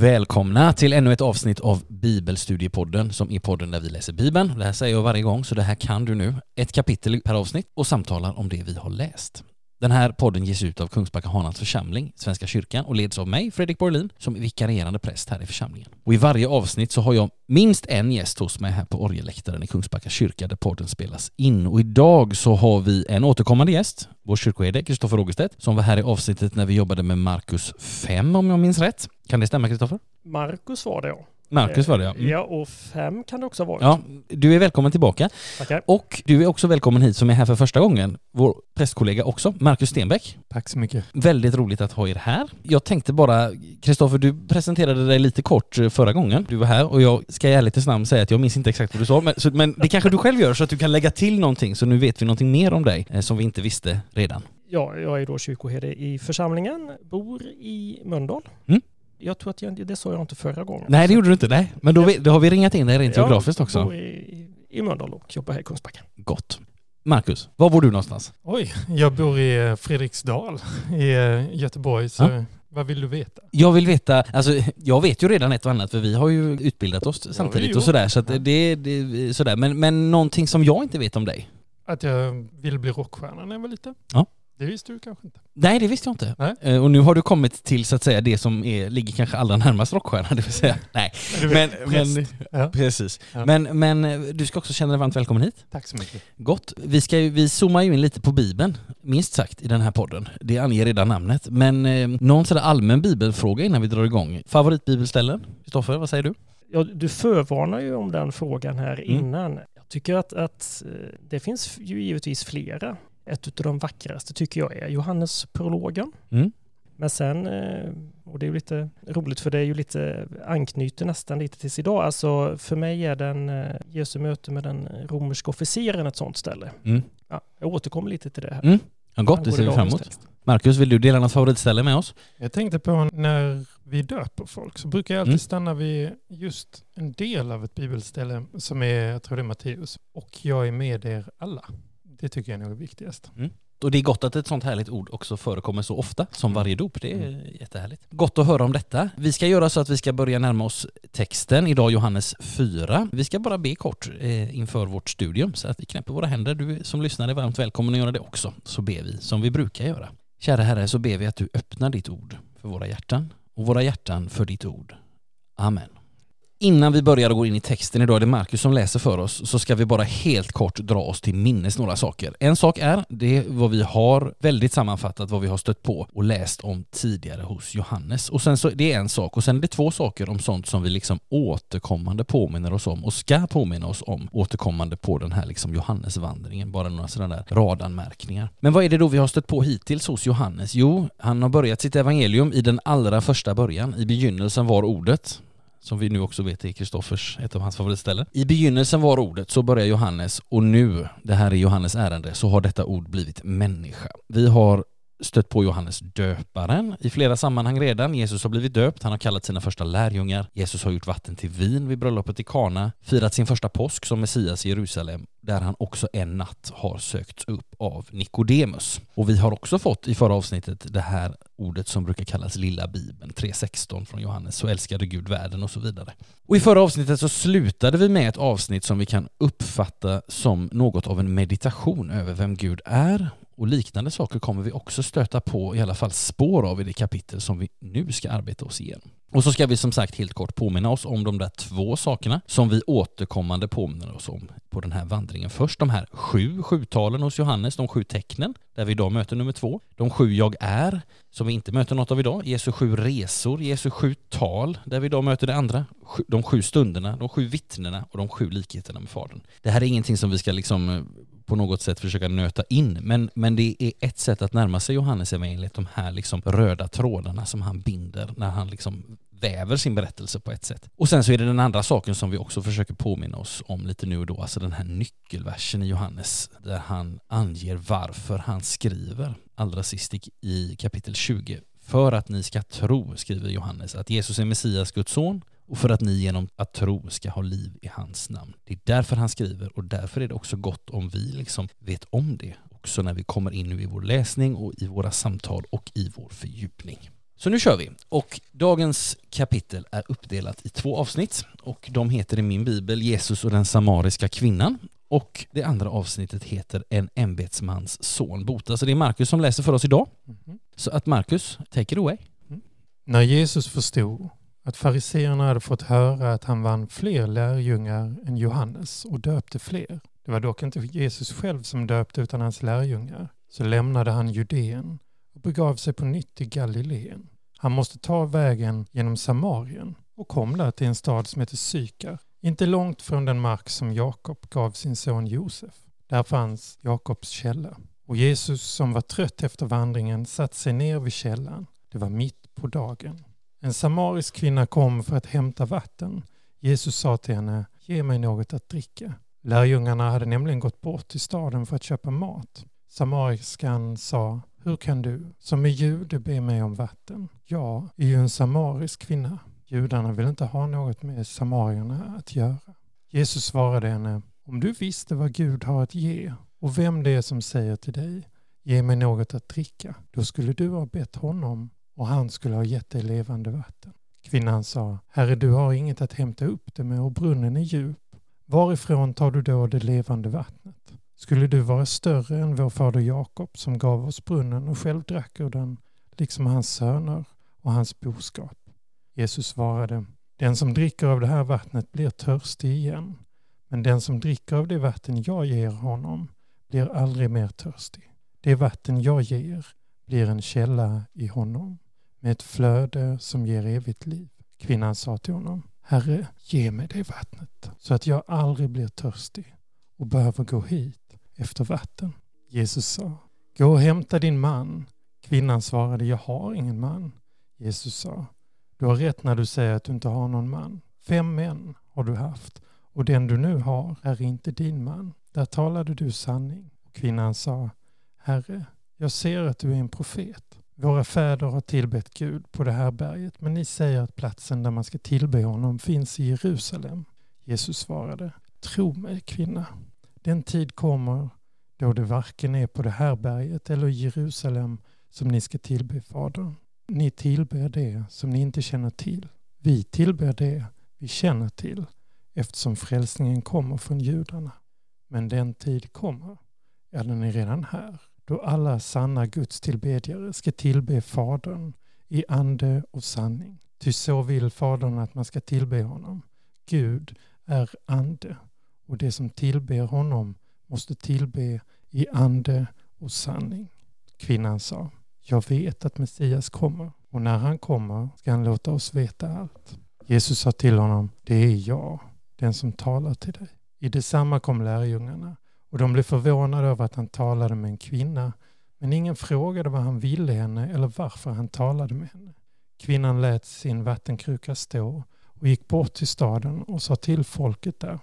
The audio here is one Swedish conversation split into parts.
Välkomna till ännu ett avsnitt av Bibelstudiepodden som är podden där vi läser Bibeln. Det här säger jag varje gång så det här kan du nu. Ett kapitel per avsnitt och samtalar om det vi har läst. Den här podden ges ut av Kungsbacka Hanans församling, Svenska kyrkan och leds av mig, Fredrik Borlin, som är vikarierande präst här i församlingen. Och i varje avsnitt så har jag minst en gäst hos mig här på orgelläktaren i Kungsbacka kyrka där podden spelas in. Och idag så har vi en återkommande gäst, vår kyrkoherde Kristoffer Rogerstedt, som var här i avsnittet när vi jobbade med Markus 5 om jag minns rätt. Kan det stämma Kristoffer? Markus var det ja. Marcus var det ja. Mm. Ja, och fem kan det också ha varit. Ja, du är välkommen tillbaka. Tackar. Och du är också välkommen hit som är här för första gången. Vår prästkollega också, Marcus Stenbeck. Tack så mycket. Väldigt roligt att ha er här. Jag tänkte bara, Kristoffer, du presenterade dig lite kort eh, förra gången du var här och jag ska i ärlighetens namn säga att jag minns inte exakt vad du sa, men, så, men det kanske du själv gör så att du kan lägga till någonting så nu vet vi någonting mer om dig eh, som vi inte visste redan. Ja, jag är då kyrkoherde i församlingen, bor i Mölndal. Mm. Jag tror att jag, det sa jag inte förra gången. Nej, det gjorde du inte. Nej. Men då, vi- då har vi ringat in dig rent Ja, geografiskt Jag också. bor i, i Mölndal och jobbar här i Kungsbacka. Gott. Marcus, var bor du någonstans? Oj, jag bor i eh, Fredriksdal i eh, Göteborg, så Ja. vad vill du veta? Jag vill veta, alltså jag vet ju redan ett och annat för vi har ju utbildat oss samtidigt och sådär så det, det sådär. Men, men någonting som jag inte vet om dig? Att jag ville bli rockstjärna när jag var liten? Ja. Det visste du kanske inte? Nej, det visste jag inte. Nej. Eh, Och nu har du kommit till så att säga det som är, ligger kanske allra närmast rockstjärna, det vill säga. Nej, Du men, men. Ja. precis. Ja. Men, men eh, du ska också känna dig varmt välkommen hit. Tack så mycket. Gott. Vi, ska ju, vi zoomar ju in lite på Bibeln, minst sagt, i den här podden. Det anger redan namnet. Men eh, någon sådär allmän bibelfråga innan vi drar igång. Favoritbibelställen? Kristoffer, vad säger du? Ja, du förvarnar ju om den frågan här Mm. innan. Jag tycker att, att eh, det finns ju givetvis flera. Ett av de vackraste tycker jag är Johannes prologen. Mm. Men sen, eh, och det är ju lite roligt för det är ju lite anknyter nästan lite tills idag. Alltså för mig är den eh, Jesu möte med den romerska officeren ett sånt ställe. Mm. Ja, jag återkommer lite till det här. Mm. Ja, gott, det ser vi fram emot. Marcus, vill du dela något favoritställe med oss? Jag tänkte på när vi döper folk så brukar jag alltid Mm. stanna vid just en del av ett bibelställe som är, jag tror det är Matteus, och jag är med er alla. Det tycker jag är nog viktigast. Och det är gott att ett sånt härligt ord också förekommer så ofta som varje dop. Det är jättehärligt. Gott att höra om detta. Vi ska göra så att vi ska börja närma oss texten, idag Johannes 4. Vi ska bara be kort eh, inför vårt studium så att vi knäpper våra händer. Du som lyssnar är varmt välkommen att göra det också. Så ber vi som vi brukar göra. Kära Herre, så ber vi att du öppnar ditt ord för våra hjärtan och våra hjärtan för ditt ord. Amen. Innan vi börjar och går in i texten idag, det är Marcus som läser för oss, så ska vi bara helt kort dra oss till minnes några saker. En sak är, det är vad vi har väldigt sammanfattat, vad vi har stött på och läst om tidigare hos Johannes. Och sen så, det är en sak, och sen är det två saker om sånt som vi liksom återkommande påminner oss om och ska påminna oss om återkommande på den här liksom Johannesvandringen. Bara några sådana där radanmärkningar. Men vad är det då vi har stött på hittills hos Johannes? Jo, han har börjat sitt evangelium i den allra första början. I begynnelsen var ordet som vi nu också vet är Kristoffers, ett av hans favoritställen. I begynnelsen var ordet, så börjar Johannes och nu, det här är Johannes ärende, så har detta ord blivit människa. Vi har stött på Johannes döparen i flera sammanhang redan. Jesus har blivit döpt, han har kallat sina första lärjungar. Jesus har gjort vatten till vin vid bröllopet i Kana, firat sin första påsk som Messias i Jerusalem, där han också en natt har sökts upp av Nikodemus. Och vi har också fått i förra avsnittet det här ordet som brukar kallas lilla bibeln, 3.16 från Johannes, så älskade Gud världen och så vidare. Och i förra avsnittet så slutade vi med ett avsnitt som vi kan uppfatta som något av en meditation över vem Gud är och liknande saker kommer vi också stöta på i alla fall spår av i det kapitel som vi nu ska arbeta oss igenom. Och så ska vi som sagt helt kort påminna oss om de där två sakerna som vi återkommande påminner oss om på den här vandringen. Först de här sju sjutalen hos Johannes, de sju tecknen, där vi idag möter nummer två. De sju jag är, som vi inte möter något av idag. Jesu sju resor, Jesu sju tal, där vi idag möter det andra. De sju stunderna, de sju vittnena och de sju likheterna med Fadern. Det här är ingenting som vi ska liksom eh, på något sätt försöka nöta in, men, men det är ett sätt att närma sig Johannes evangeliet, de här liksom röda trådarna som han binder när han liksom väver sin berättelse på ett sätt. Och sen så är det den andra saken som vi också försöker påminna oss om lite nu och då, alltså den här nyckelversen i Johannes där han anger varför han skriver allra sist i, i kapitel 20. För att ni ska tro, skriver Johannes, att Jesus är Messias, Guds son, och för att ni genom att tro ska ha liv i hans namn. Det är därför han skriver och därför är det också gott om vi liksom vet om det också när vi kommer in nu i vår läsning och i våra samtal och i vår fördjupning. Så nu kör vi. Och dagens kapitel är uppdelat i två avsnitt och de heter i min bibel Jesus och den samariska kvinnan och det andra avsnittet heter En ämbetsmans son botas. Så det är Markus som läser för oss idag. Mhm. Så att Markus, take it away. När Jesus förstod att fariseerna hade fått höra att han vann fler lärjungar än Johannes och döpte fler. Det var dock inte Jesus själv som döpte utan hans lärjungar. Så lämnade han Judeen och begav sig på nytt till Galileen. Han måste ta vägen genom Samarien och kom där till en stad som heter Sykar, inte långt från den mark som Jakob gav sin son Josef. Där fanns Jakobs källa. Och Jesus som var trött efter vandringen satte sig ner vid källan. Det var mitt på dagen. En samarisk kvinna kom för att hämta vatten. Jesus sa till henne, ge mig något att dricka. Lärjungarna hade nämligen gått bort till staden för att köpa mat. Samariskan sa, hur kan du som är jude be mig om vatten? Jag är ju en samarisk kvinna. Judarna vill inte ha något med samarierna att göra. Jesus svarade henne, om du visste vad Gud har att ge och vem det är som säger till dig, ge mig något att dricka, då skulle du ha bett honom och han skulle ha gett dig levande vatten. Kvinnan sa, Herre, du har inget att hämta upp det med och brunnen är djup. Varifrån tar du då det levande vattnet? Skulle du vara större än vår fader Jakob som gav oss brunnen och själv drack ur den, liksom hans söner och hans boskap? Jesus svarade, den som dricker av det här vattnet blir törstig igen, men den som dricker av det vatten jag ger honom blir aldrig mer törstig. Det vatten jag ger blir en källa i honom med ett flöde som ger evigt liv. Kvinnan sa till honom, Herre, ge mig det vattnet så att jag aldrig blir törstig och behöver gå hit efter vatten. Jesus sa, gå och hämta din man. Kvinnan svarade, jag har ingen man. Jesus sa, du har rätt när du säger att du inte har någon man. Fem män har du haft och den du nu har är inte din man. Där talade du sanning. Och kvinnan sa, Herre, jag ser att du är en profet. Våra fäder har tillbett Gud på det här berget, men ni säger att platsen där man ska tillbe honom finns i Jerusalem. Jesus svarade, tro mig kvinna, den tid kommer då det varken är på det här berget eller i Jerusalem som ni ska tillbe Fadern. Ni tillber det som ni inte känner till. Vi tillber det vi känner till eftersom frälsningen kommer från judarna. Men den tid kommer, ja den är redan här, då alla sanna Guds tillbedjare ska tillbe Fadern i ande och sanning. Ty så vill Fadern att man ska tillbe honom. Gud är ande och det som tillber honom måste tillbe i ande och sanning. Kvinnan sa, jag vet att Messias kommer och när han kommer ska han låta oss veta allt. Jesus sa till honom, det är jag, den som talar till dig. I detsamma kom lärjungarna och de blev förvånade över att han talade med en kvinna men ingen frågade vad han ville henne eller varför han talade med henne. Kvinnan lät sin vattenkruka stå och gick bort till staden och sa till folket där.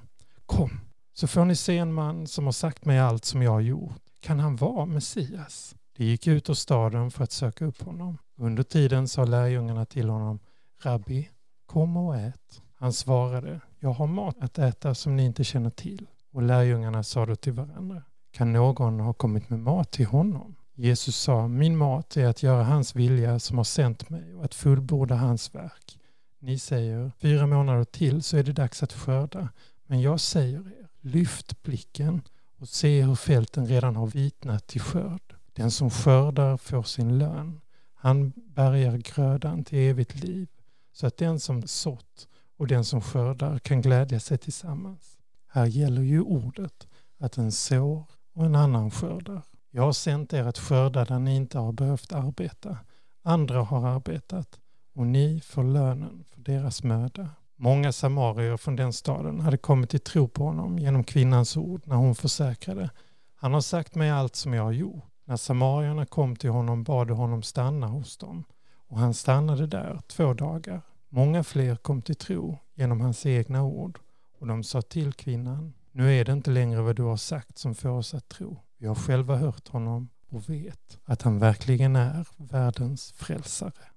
Kom, så får ni se en man som har sagt mig allt som jag har gjort. Kan han vara Messias? De gick ut ur staden för att söka upp honom. Under tiden sa lärjungarna till honom, Rabbi, kom och ät. Han svarade, jag har mat att äta som ni inte känner till. Och lärjungarna sa då till varandra, kan någon ha kommit med mat till honom? Jesus sa, min mat är att göra hans vilja som har sänt mig och att fullborda hans verk. Ni säger, fyra månader till så är det dags att skörda. Men jag säger er, lyft blicken och se hur fälten redan har vitnat till skörd. Den som skördar får sin lön. Han bärgar grödan till evigt liv så att den som sått och den som skördar kan glädja sig tillsammans. Här gäller ju ordet att en sår och en annan skördar. Jag har sänt er att skörda där ni inte har behövt arbeta. Andra har arbetat och ni får lönen för deras möda. Många samarier från den staden hade kommit till tro på honom genom kvinnans ord när hon försäkrade Han har sagt mig allt som jag har gjort. När samarierna kom till honom bad honom stanna hos dem och han stannade där två dagar. Många fler kom till tro genom hans egna ord och de sa till kvinnan Nu är det inte längre vad du har sagt som får oss att tro. Vi har själva hört honom och vet att han verkligen är världens frälsare.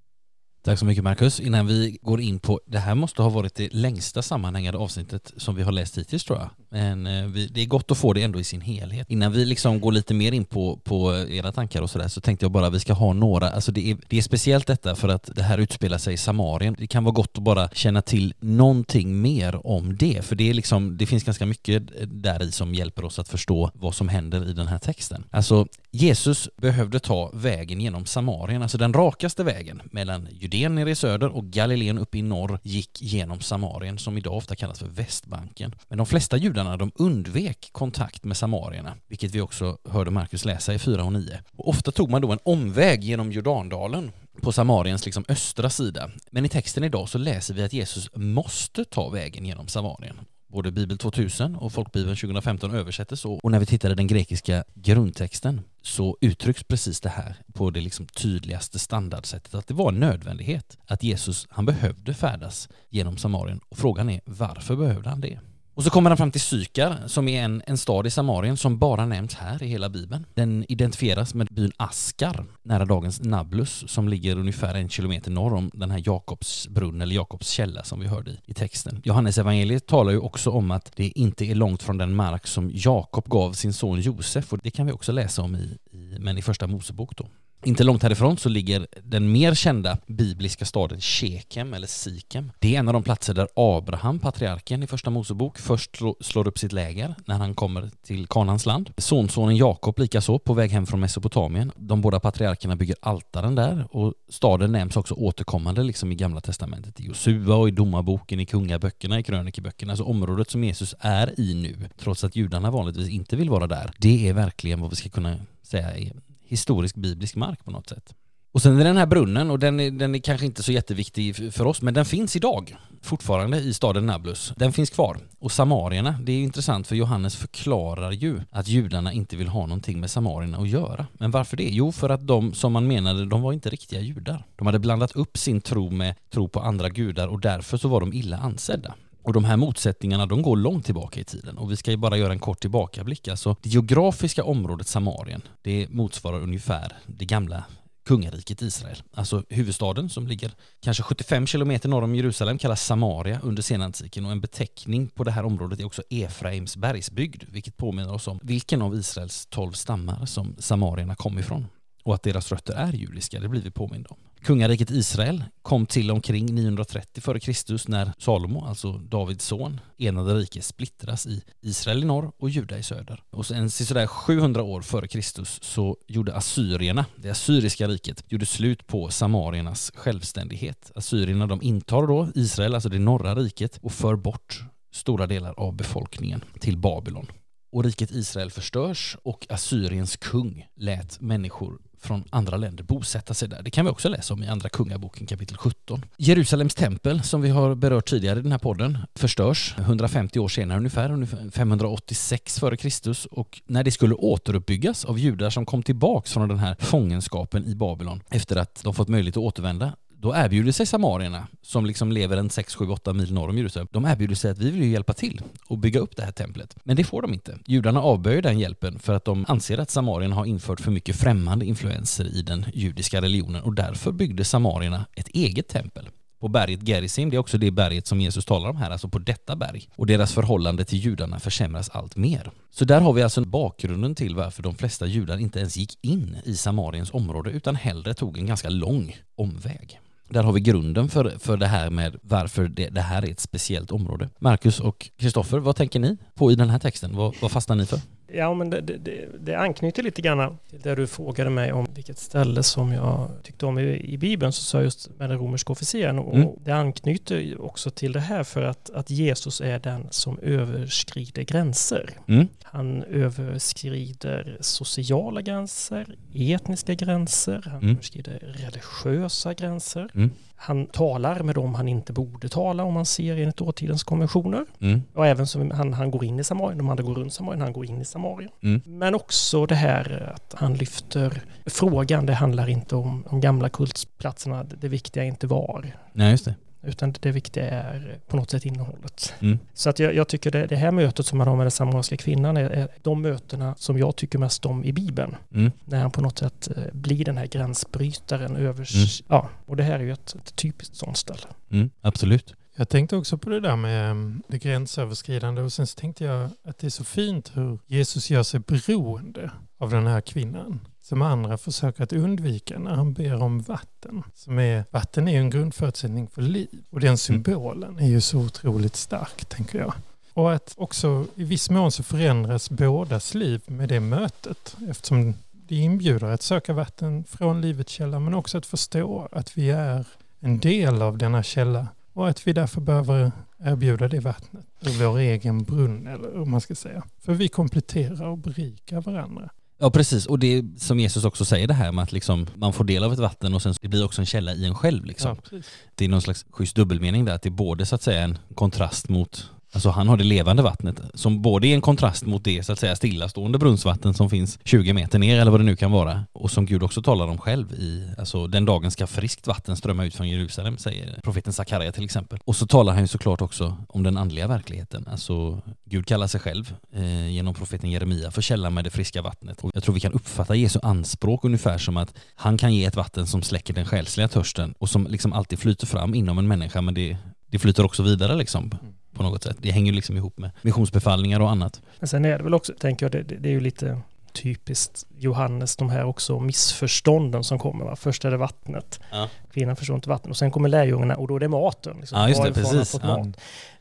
Tack så mycket Marcus. Innan vi går in på, det här måste ha varit det längsta sammanhängande avsnittet som vi har läst hittills tror jag. Men eh, vi, det är gott att få det ändå i sin helhet. Innan vi liksom går lite mer in på, på eh, era tankar och sådär så tänkte jag bara att vi ska ha några, alltså det är, det är speciellt detta för att det här utspelar sig i Samarien. Det kan vara gott att bara känna till någonting mer om det, för det är liksom, det finns ganska mycket där i som hjälper oss att förstå vad som händer i den här texten. Alltså Jesus behövde ta vägen genom Samarien, alltså den rakaste vägen mellan Judeen nere i söder och Galileen uppe i norr gick genom Samarien som idag ofta kallas för Västbanken. Men de flesta judarna de undvek kontakt med samarierna, vilket vi också hörde Markus läsa i 4 och 9. Och ofta tog man då en omväg genom Jordandalen på Samariens liksom östra sida. Men i texten idag så läser vi att Jesus måste ta vägen genom Samarien. Både Bibel 2000 och Folkbibeln 2015 översätter så och när vi tittar i den grekiska grundtexten så uttrycks precis det här på det liksom tydligaste standardsättet att det var en nödvändighet att Jesus han behövde färdas genom Samarien och frågan är varför behövde han det? Och så kommer han fram till Sykar som är en, en stad i Samarien som bara nämns här i hela Bibeln. Den identifieras med byn Askar nära dagens Nablus som ligger ungefär en kilometer norr om den här Jakobs brunn eller Jakobs källa som vi hörde i, i texten. Johannes evangeliet talar ju också om att det inte är långt från den mark som Jakob gav sin son Josef och det kan vi också läsa om i, i men i första Mosebok då. Inte långt härifrån så ligger den mer kända bibliska staden Shekem eller Sikem. Det är en av de platser där Abraham, patriarken i första Mosebok, först slår upp sitt läger när han kommer till Kanans land. Sonsonen Jakob likaså på väg hem från Mesopotamien. De båda patriarkerna bygger altaren där och staden nämns också återkommande liksom i Gamla Testamentet, i Josua och i Domarboken, i kungaböckerna, i krönikeböckerna. Alltså området som Jesus är i nu, trots att judarna vanligtvis inte vill vara där. Det är verkligen vad vi ska kunna säga är historisk biblisk mark på något sätt. Och sen är den här brunnen, och den är, den är kanske inte så jätteviktig för oss, men den finns idag fortfarande i staden Nablus. Den finns kvar. Och samarierna, det är intressant för Johannes förklarar ju att judarna inte vill ha någonting med samarierna att göra. Men varför det? Jo, för att de, som man menade, de var inte riktiga judar. De hade blandat upp sin tro med tro på andra gudar och därför så var de illa ansedda. Och de här motsättningarna de går långt tillbaka i tiden och vi ska ju bara göra en kort tillbakablick. Alltså det geografiska området Samarien, det motsvarar ungefär det gamla kungariket Israel. Alltså huvudstaden som ligger kanske 75 kilometer norr om Jerusalem kallas Samaria under senantiken och en beteckning på det här området är också Efraims bergsbygd, vilket påminner oss om vilken av Israels tolv stammar som samarierna kom ifrån och att deras rötter är judiska, det blir vi påminda om. Kungariket Israel kom till omkring 930 f.Kr. när Salomo, alltså Davids son, enade riket splittras i Israel i norr och Juda i söder. Och sen sådär 700 år före Kristus så gjorde assyrierna, det assyriska riket, gjorde slut på samariernas självständighet. Assyrierna de intar då Israel, alltså det norra riket, och för bort stora delar av befolkningen till Babylon och riket Israel förstörs och Assyriens kung lät människor från andra länder bosätta sig där. Det kan vi också läsa om i Andra Kungaboken kapitel 17. Jerusalems tempel, som vi har berört tidigare i den här podden, förstörs 150 år senare ungefär, 586 f.Kr. och när det skulle återuppbyggas av judar som kom tillbaks från den här fångenskapen i Babylon efter att de fått möjlighet att återvända då erbjuder sig samarierna, som liksom lever en 6, 7, 8 mil norr om Jerusalem, de erbjuder sig att vi vill ju hjälpa till och bygga upp det här templet. Men det får de inte. Judarna avböjer den hjälpen för att de anser att samarierna har infört för mycket främmande influenser i den judiska religionen och därför byggde samarierna ett eget tempel på berget Gerizim, det är också det berget som Jesus talar om här, alltså på detta berg. Och deras förhållande till judarna försämras allt mer. Så där har vi alltså bakgrunden till varför de flesta judar inte ens gick in i Samariens område utan hellre tog en ganska lång omväg. Där har vi grunden för, för det här med varför det, det här är ett speciellt område. Marcus och Kristoffer, vad tänker ni på i den här texten? Vad, vad fastnar ni för? Ja, men det, det, det anknyter lite grann till det du frågade mig om vilket ställe som jag tyckte om i, i Bibeln, så sa jag just med den romerska officeren. Och mm. det anknyter också till det här för att, att Jesus är den som överskrider gränser. Mm. Han överskrider sociala gränser, etniska gränser, han mm. överskrider religiösa gränser. Mm. Han talar med dem han inte borde tala om man ser enligt dåtidens konventioner. Mm. Och även som han, han går in i Samarien, de andra går runt Samarien, han går in i Samarien. Mm. Men också det här att han lyfter frågan, det handlar inte om de gamla kultplatserna, det viktiga är inte var. Nej, just det. Utan det viktiga är på något sätt innehållet. Mm. Så att jag, jag tycker det, det här mötet som han har med den samariska kvinnan är, är de mötena som jag tycker mest om i Bibeln. Mm. När han på något sätt eh, blir den här gränsbrytaren över... Mm. Ja, och det här är ju ett, ett typiskt sånt ställe. Mm. Absolut. Jag tänkte också på det där med mm, det gränsöverskridande och sen så tänkte jag att det är så fint hur Jesus gör sig beroende av den här kvinnan som andra försöker att undvika när han ber om vatten. Som är, vatten är ju en grundförutsättning för liv och den symbolen är ju så otroligt stark tänker jag. Och att också i viss mån så förändras bådas liv med det mötet eftersom det inbjuder att söka vatten från livets källa men också att förstå att vi är en del av denna källa och att vi därför behöver erbjuda det vattnet ur vår egen brunn eller hur man ska säga. För vi kompletterar och berikar varandra. Ja precis, och det som Jesus också säger det här med att liksom man får del av ett vatten och sen det blir också en källa i en själv liksom. precis. Det är någon slags schysst dubbelmening där, att det är både så att säga en kontrast mot Alltså han har det levande vattnet som både är en kontrast mot det så att säga stillastående brunnsvatten som finns 20 meter ner eller vad det nu kan vara och som Gud också talar om själv i, alltså den dagen ska friskt vatten strömma ut från Jerusalem säger profeten Sakarja till exempel. Och så talar han ju såklart också om den andliga verkligheten, alltså Gud kallar sig själv eh, genom profeten Jeremia för källan med det friska vattnet. Och jag tror vi kan uppfatta Jesu anspråk ungefär som att han kan ge ett vatten som släcker den själsliga törsten och som liksom alltid flyter fram inom en människa men det, det flyter också vidare liksom mm på något sätt. Det hänger ju liksom ihop med missionsbefallningar och annat. Men sen är det väl också, tänker jag, det, det, är ju lite typiskt Johannes, de här också missförstånden som kommer. Va? Först är det vattnet, Ja. kvinnan förstår inte vattnet och sen kommer lärjungarna och då är det maten. Liksom. Ja, just det, precis. Ja. mat?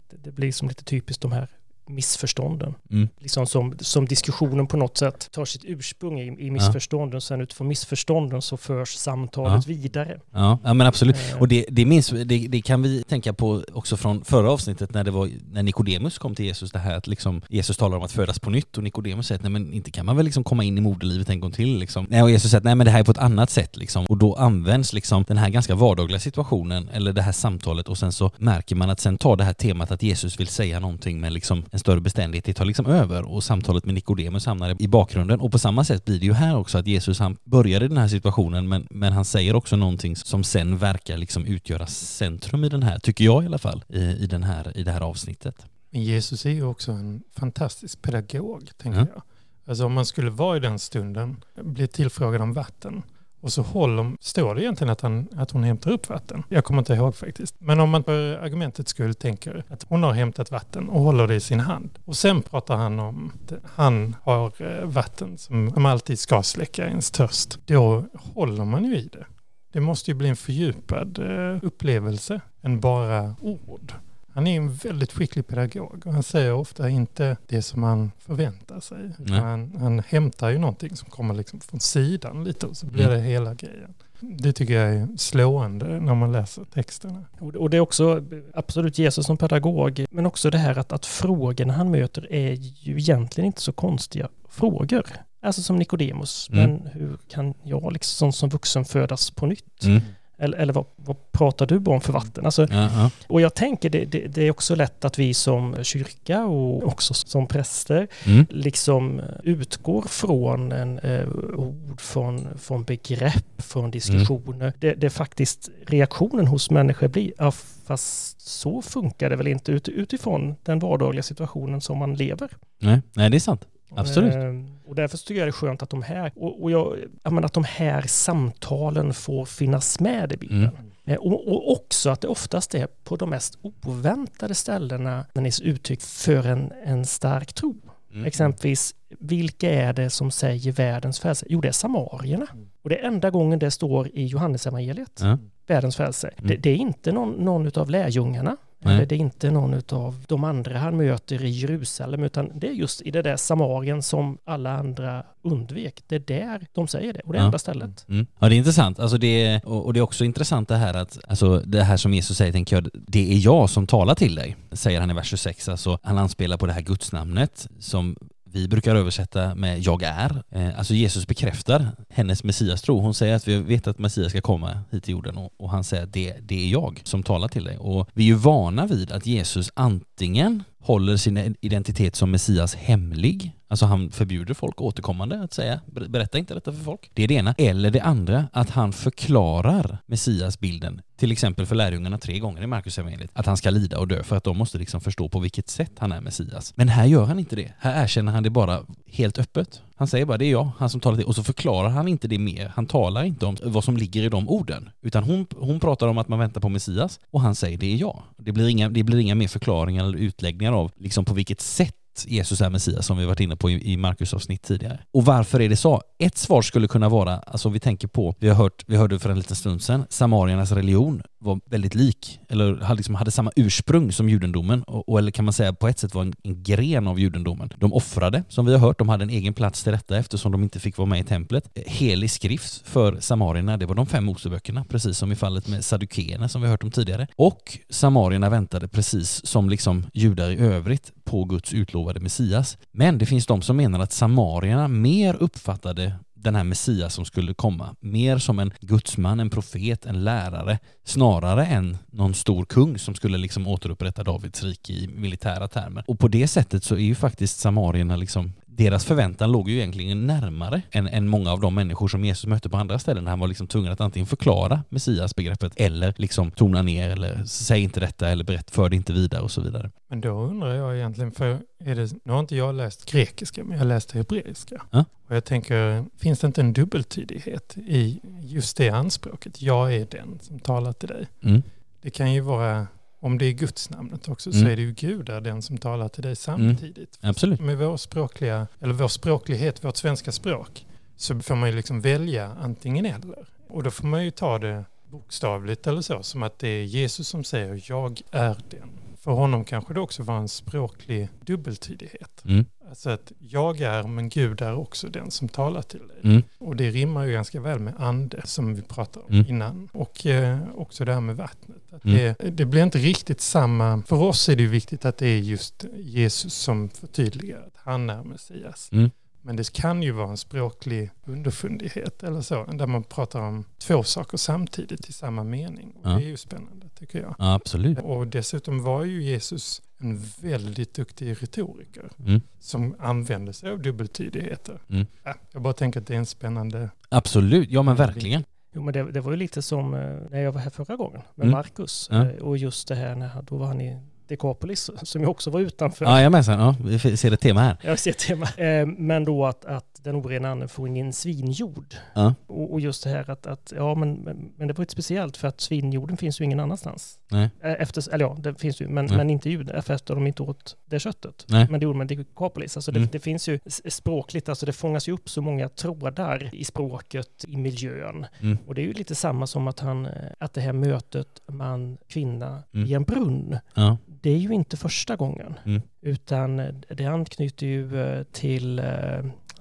Det, det blir som lite typiskt de här missförstånden. Mm. Liksom som, som diskussionen på något sätt tar sitt ursprung i, i missförstånden. Sen utifrån missförstånden så förs samtalet vidare. Ja, ja men absolut. Eh, Och det, det, minns, det, det kan vi tänka på också från förra avsnittet när det var när Nikodemus kom till Jesus, det här att liksom Jesus talar om att födas på nytt och Nikodemus säger att nej men inte kan man väl liksom komma in i moderlivet en gång till liksom. Nej, och Jesus säger att nej men det här är på ett annat sätt liksom. Och då används liksom den här ganska vardagliga situationen eller det här samtalet och sen så märker man att sen tar det här temat att Jesus vill säga någonting med liksom en större beständighet, det tar liksom över och samtalet med Nikodemus hamnar i bakgrunden och på samma sätt blir det ju här också att Jesus han börjar i den här situationen men, men han säger också någonting som sen verkar liksom utgöra centrum i den här, tycker jag i alla fall, i, i, den här, i det här avsnittet. Men Jesus är ju också en fantastisk pedagog, tänker Ja. jag. Alltså om man skulle vara i den stunden, bli tillfrågad om vatten och så håller, står det egentligen att, han, att hon hämtar upp vatten. Jag kommer inte ihåg faktiskt. Men om man för argumentets skull tänker att hon har hämtat vatten och håller det i sin hand. Och sen pratar han om att han har eh, vatten som, som alltid ska släcka ens törst. Då håller man ju i det. Det måste ju bli en fördjupad eh, upplevelse än bara ord. Han är en väldigt skicklig pedagog och han säger ofta inte det som man förväntar sig. Han, han hämtar ju någonting som kommer liksom från sidan lite och så blir Mm. det hela grejen. Det tycker jag är slående när man läser texterna. Och och det är också absolut Jesus som pedagog, men också det här att, att frågorna han möter är ju egentligen inte så konstiga frågor. Alltså som Nikodemus, Mm. men hur kan jag liksom som vuxen födas på nytt? Mm. Eller, eller vad, vad pratar du om för vatten? Alltså, Ja, ja. och jag tänker det, det, det är också lätt att vi som kyrka och också som präster Mm. liksom utgår från en eh, ord, från, från begrepp, från diskussioner. Det, det är faktiskt reaktionen hos människor blir, ja fast så funkar det väl inte ut, utifrån den vardagliga situationen som man lever. Nej, nej, det är sant. Absolut. Eh, och därför tycker jag det är skönt att de här, och, och jag, jag menar att de här samtalen får finnas med i Bibeln. Mm. Eh, Och, och också att det oftast är på de mest oväntade ställena när det är uttryck för en, en stark tro. Mm. Exempelvis, vilka är det som säger världens frälse? Jo, det är samarierna. Och det är enda gången det står i Johannesevangeliet, Ja. världens frälse. Mm. Det, det är inte någon, någon av lärjungarna, Nej. eller det är inte någon av de andra han möter i Jerusalem, utan det är just i det där Samarien som alla andra undvek. Det är där de säger det, och det Ja. enda stället. Mm. Ja det är intressant, alltså det är, och det är också intressant det här att, alltså det här som Jesus säger tänker jag, det är jag som talar till dig, säger han i vers 26, alltså han anspelar på det här gudsnamnet som vi brukar översätta med jag är. Eh, alltså Jesus bekräftar hennes Messias tro. Hon säger att vi vet att Messias ska komma hit till jorden och, och han säger att det, det är jag som talar till dig. Och vi är ju vana vid att Jesus antingen håller sin identitet som Messias hemlig Alltså han förbjuder folk återkommande att säga berätta inte detta för folk. Det är det ena. Eller det andra, att han förklarar Messias-bilden till exempel för lärjungarna tre gånger i Markus evangeliet att han ska lida och dö för att de måste liksom förstå på vilket sätt han är Messias. Men här gör han inte det. Här erkänner han det bara helt öppet. Han säger bara det är jag, han som talar det. Och så förklarar han inte det mer. Han talar inte om vad som ligger i de orden. Utan hon, hon pratar om att man väntar på Messias och han säger det är jag. Det blir inga, det blir inga mer förklaringar eller utläggningar av liksom på vilket sätt Jesus är Messias som vi varit inne på i, Markus avsnitt tidigare. Och varför är det så? Ett svar skulle kunna vara, alltså vi tänker på, vi har hört, vi hörde för en liten stund sedan, samariernas religion var väldigt lik, eller hade, liksom, hade samma ursprung som judendomen, och, och, eller kan man säga på ett sätt var en, en gren av judendomen. De offrade, som vi har hört, de hade en egen plats till detta eftersom de inte fick vara med i templet. Helig skrift för samarierna, det var de fem Moseböckerna, precis som i fallet med saddukeerna som vi har hört om tidigare. Och samarierna väntade precis som liksom judar i övrigt på Guds utlovade Messias. Men det finns de som menar att samarierna mer uppfattade den här Messias som skulle komma mer som en gudsman, en profet, en lärare snarare än någon stor kung som skulle liksom återupprätta Davids rike i militära termer. Och på det sättet så är ju faktiskt samarierna liksom deras förväntan låg ju egentligen närmare än, än många av de människor som Jesus mötte på andra ställen. Han var liksom tvungen att antingen förklara Messias-begreppet eller liksom tona ner eller säg inte detta eller berätta för det inte vidare och så vidare. Men då undrar jag egentligen, för är det, nu har inte jag läst grekiska, men jag har läst hebreiska. Ja. Och jag tänker, finns det inte en dubbeltydighet i just det anspråket? Jag är den som talar till dig. Mm. Det kan ju vara, om det är Guds namnet också, så Mm. är det ju Gud är den som talar till dig samtidigt. Absolut. Med vår språkliga, eller vår språklighet, vårt svenska språk, så får man ju liksom välja antingen eller. Och då får man ju ta det bokstavligt eller så, som att det är Jesus som säger jag är den. För honom kanske det också var en språklig dubbeltydighet. Mm. Alltså att jag är, men Gud är också den som talar till dig. Mm. Och det rimmar ju ganska väl med ande som vi pratade om Mm. innan. Och eh, också det här med vattnet. Att Mm. det, det blir inte riktigt samma. För oss är det ju viktigt att det är just Jesus som förtydligar att han är Messias. Mm. Men det kan ju vara en språklig underfundighet eller så. Där man pratar om två saker samtidigt i samma mening. Och Ja. Det är ju spännande tycker jag. Ja, absolut. Och dessutom var ju Jesus en väldigt duktig retoriker Mm. som använde sig av dubbeltydigheter. Mm. Ja, jag bara tänker att det är en spännande... Absolut, ja men verkligen. Jo, men det, det var ju lite som eh, när jag var här förra gången med Mm. Marcus. Ja. Eh, Och just det här när han, då var han i Decapolis som ju också var utanför. Ja, jag med ja, vi ser ett tema här. Jag ser tema. Eh, Men då att, att den orena anden får ingen svinjord. Ja. Och, och just det här att, att ja men, men, men det var inte speciellt för att svinjorden finns ju ingen annanstans. Nej. Eh, Efter, eller ja, det finns ju, men, Nej. men inte juden, för efter de inte åt det köttet. Nej. Men det gjorde man i Decapolis. Alltså det, Mm. det finns ju språkligt, alltså det fångas ju upp så många trådar i språket, i miljön. Mm. Och det är ju lite samma som att han, eh, att det här mötet man, kvinna Mm. i en brunn, Ja. det är ju inte första gången. Mm. Utan eh, det anknyter ju till,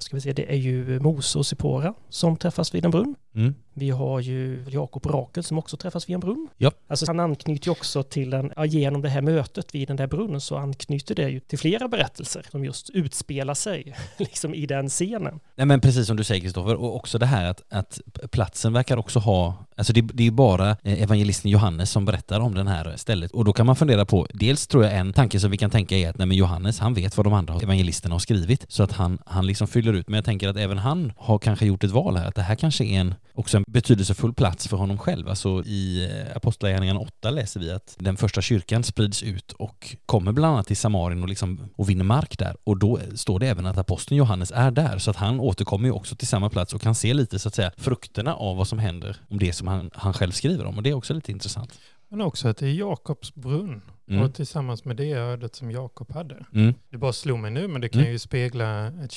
ska vi se, det är ju Mose och Sipora som träffas vid en brunn. Mm. Vi har ju Jakob Rakel som också träffas vid en brunn. Ja. Alltså han anknyter ju också till en, ja, genom det här mötet vid den där brunnen så anknyter det ju till flera berättelser som just utspelar sig liksom i den scenen. Nej men precis som du säger Kristoffer, och också det här att, att platsen verkar också ha, alltså det, det är ju bara eh, evangelisten Johannes som berättar om den här stället och då kan man fundera på, dels tror jag en tanke som vi kan tänka är att nej men Johannes han vet vad de andra evangelisterna har skrivit så att han, han liksom fyller ut, men jag tänker att även han har kanske gjort ett val här, att det här kanske är en, också en betydelsefull plats för honom själv. Alltså i eh, Apostlagärningarna 8 läser vi att den första kyrkan sprids ut och kommer bland annat till Samarien och, liksom, och vinner mark där. Och då står det även att aposteln Johannes är där, så att han återkommer ju också till samma plats och kan se lite så att säga frukterna av vad som händer om det som han, han själv skriver om. Och det är också lite intressant. Men också att det är Jakobs brunn. Mm. Och tillsammans med det ödet som Jakob hade. Mm. Det bara slog mig nu, men det kan Mm. ju spegla ett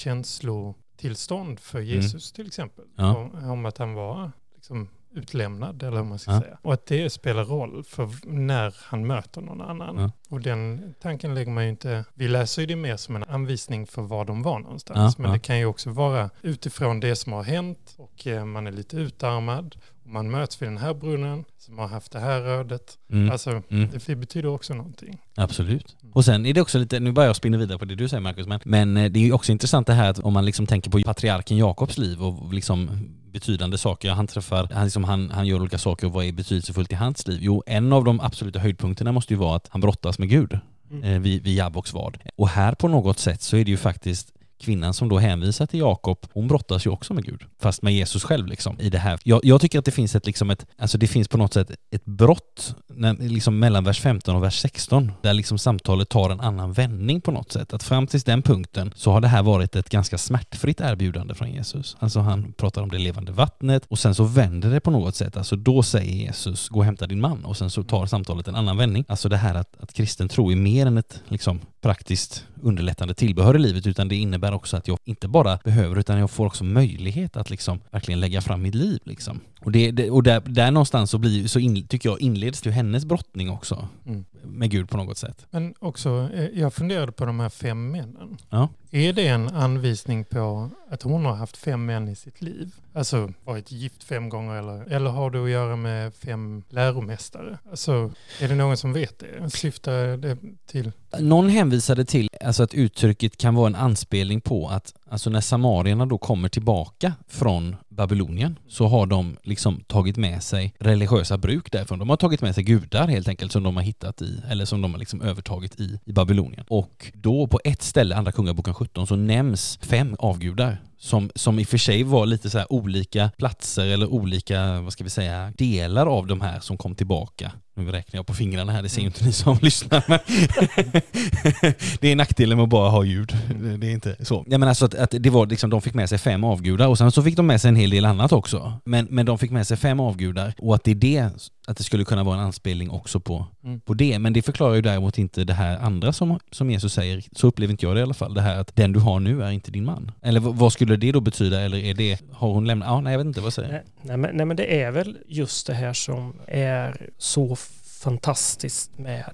känslotillstånd för Jesus till exempel. Ja. Om, om att han var liksom utlämnad, eller vad man ska Ja. säga. Och att det spelar roll för när han möter någon annan. Ja. Och den tanken lägger man ju inte... Vi läser ju det mer som en anvisning för var de var någonstans. Men det kan ju också vara utifrån det som har hänt och eh, man är lite utarmad. Man möts vid den här brunnen som har haft det här ödet. Mm. Alltså, Mm. det, betyder också någonting. Absolut. Och sen är det också lite, nu börjar jag spinna vidare på det du säger Marcus, men, men eh, det är ju också intressant det här att om man liksom tänker på patriarken Jakobs liv och liksom betydande saker han träffar, han, liksom, han, han gör olika saker och vad är betydelsefullt i hans liv? Jo, en av de absoluta höjdpunkterna måste ju vara att han brottas med Gud Mm. eh, vid, vid Jabboks vad. Och här på något sätt så är det ju faktiskt kvinnan som då hänvisar till Jakob, hon brottas ju också med Gud. Fast med Jesus själv liksom i det här. Jag, jag tycker att det finns ett liksom ett, alltså det finns på något sätt ett brott när, liksom mellan vers 15 och vers 16 där liksom samtalet tar en annan vändning på något sätt. Att fram till den punkten så har det här varit ett ganska smärtfritt erbjudande från Jesus. Alltså han pratar om det levande vattnet och sen så vänder det på något sätt. Alltså då säger Jesus gå och hämta din man och sen så tar samtalet en annan vändning. Alltså det här att, att kristen tro är mer än ett liksom praktiskt underlättande tillbehör i livet utan det innebär också att jag inte bara behöver utan jag får också möjlighet att liksom verkligen lägga fram mitt liv liksom. Och, det, det och där, där någonstans så, blir, så in, tycker jag inleds ju hennes brottning också mm. med Gud på något sätt. Men också, eh, jag funderade på de här fem männen. Ja. Är det en anvisning på att hon har haft fem män i sitt liv? Alltså varit gift fem gånger eller, eller har det att göra med fem läromästare? Alltså, är det någon som vet det? Syftar det till? Någon hänvisade till alltså att uttrycket kan vara en anspelning på att alltså när samarierna då kommer tillbaka från Babylonien så har de liksom tagit med sig religiösa bruk därifrån. De har tagit med sig gudar helt enkelt som de har hittat i, eller som de har liksom övertagit i, i Babylonien. Och då på ett ställe, Andra Kungaboken 17, så nämns fem avgudar som, som i och för sig var lite så olika platser eller olika, vad ska vi säga, delar av de här som kom tillbaka. Nu räknar jag på fingrarna här, det ser ju inte ni som lyssnar. Men det är nackdelen med att bara ha ljud. Det är inte så. Ja, men alltså att, att, det var liksom, de fick med sig fem avgudar och sen så fick de med sig en hel del annat också. Men, men de fick med sig fem avgudar och att det är det att det skulle kunna vara en anspelning också på, mm. på det. Men det förklarar ju däremot inte det här andra som, som Jesus säger. Så upplever inte jag det i alla fall. Det här att den du har nu är inte din man. Eller vad skulle det då betyda? Eller är det, har hon lämnat? Ja, nej, jag vet inte. Vad säger nej, nej, men, nej, men det är väl just det här som är så fantastiskt med,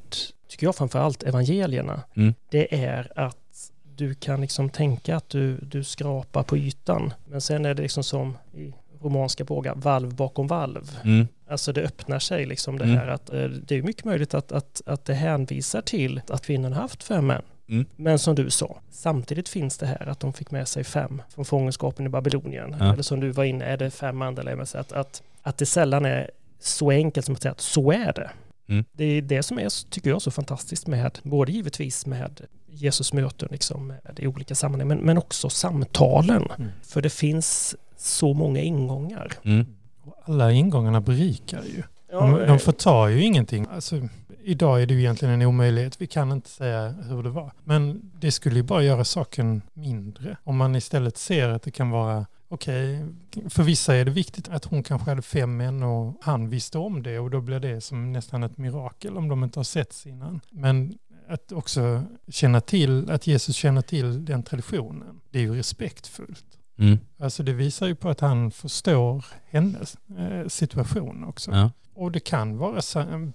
tycker jag framförallt, evangelierna. Mm. Det är att du kan liksom tänka att du, du skrapar på ytan. Men sen är det liksom som i romanska bågar, valv bakom valv. Mm. Alltså det öppnar sig liksom det mm. här att eh, det är mycket möjligt att, att, att det hänvisar till att kvinnan haft fem män. Mm. Men som du sa, samtidigt finns det här att de fick med sig fem från fångenskapen i Babylonien. Ja. Eller som du var inne, är det fem andra att, att, att det sällan är så enkelt som att säga att så är det. Mm. Det är det som är, tycker jag, så fantastiskt med, både givetvis med Jesus möten liksom, i olika sammanhang, men, men också samtalen. Mm. För det finns så många ingångar. Mm. Alla ingångarna berikar ju. De, de förtar ju ingenting. Alltså, idag är det ju egentligen en omöjlighet. Vi kan inte säga hur det var. Men det skulle ju bara göra saken mindre. Om man istället ser att det kan vara okej, okay, för vissa är det viktigt att hon kanske hade fem män och han visste om det och då blir det som nästan ett mirakel om de inte har setts innan. Men att också känna till, att Jesus känner till den traditionen, det är ju respektfullt. Mm. Alltså det visar ju på att han förstår hennes eh, situation också. Ja. Och det kan vara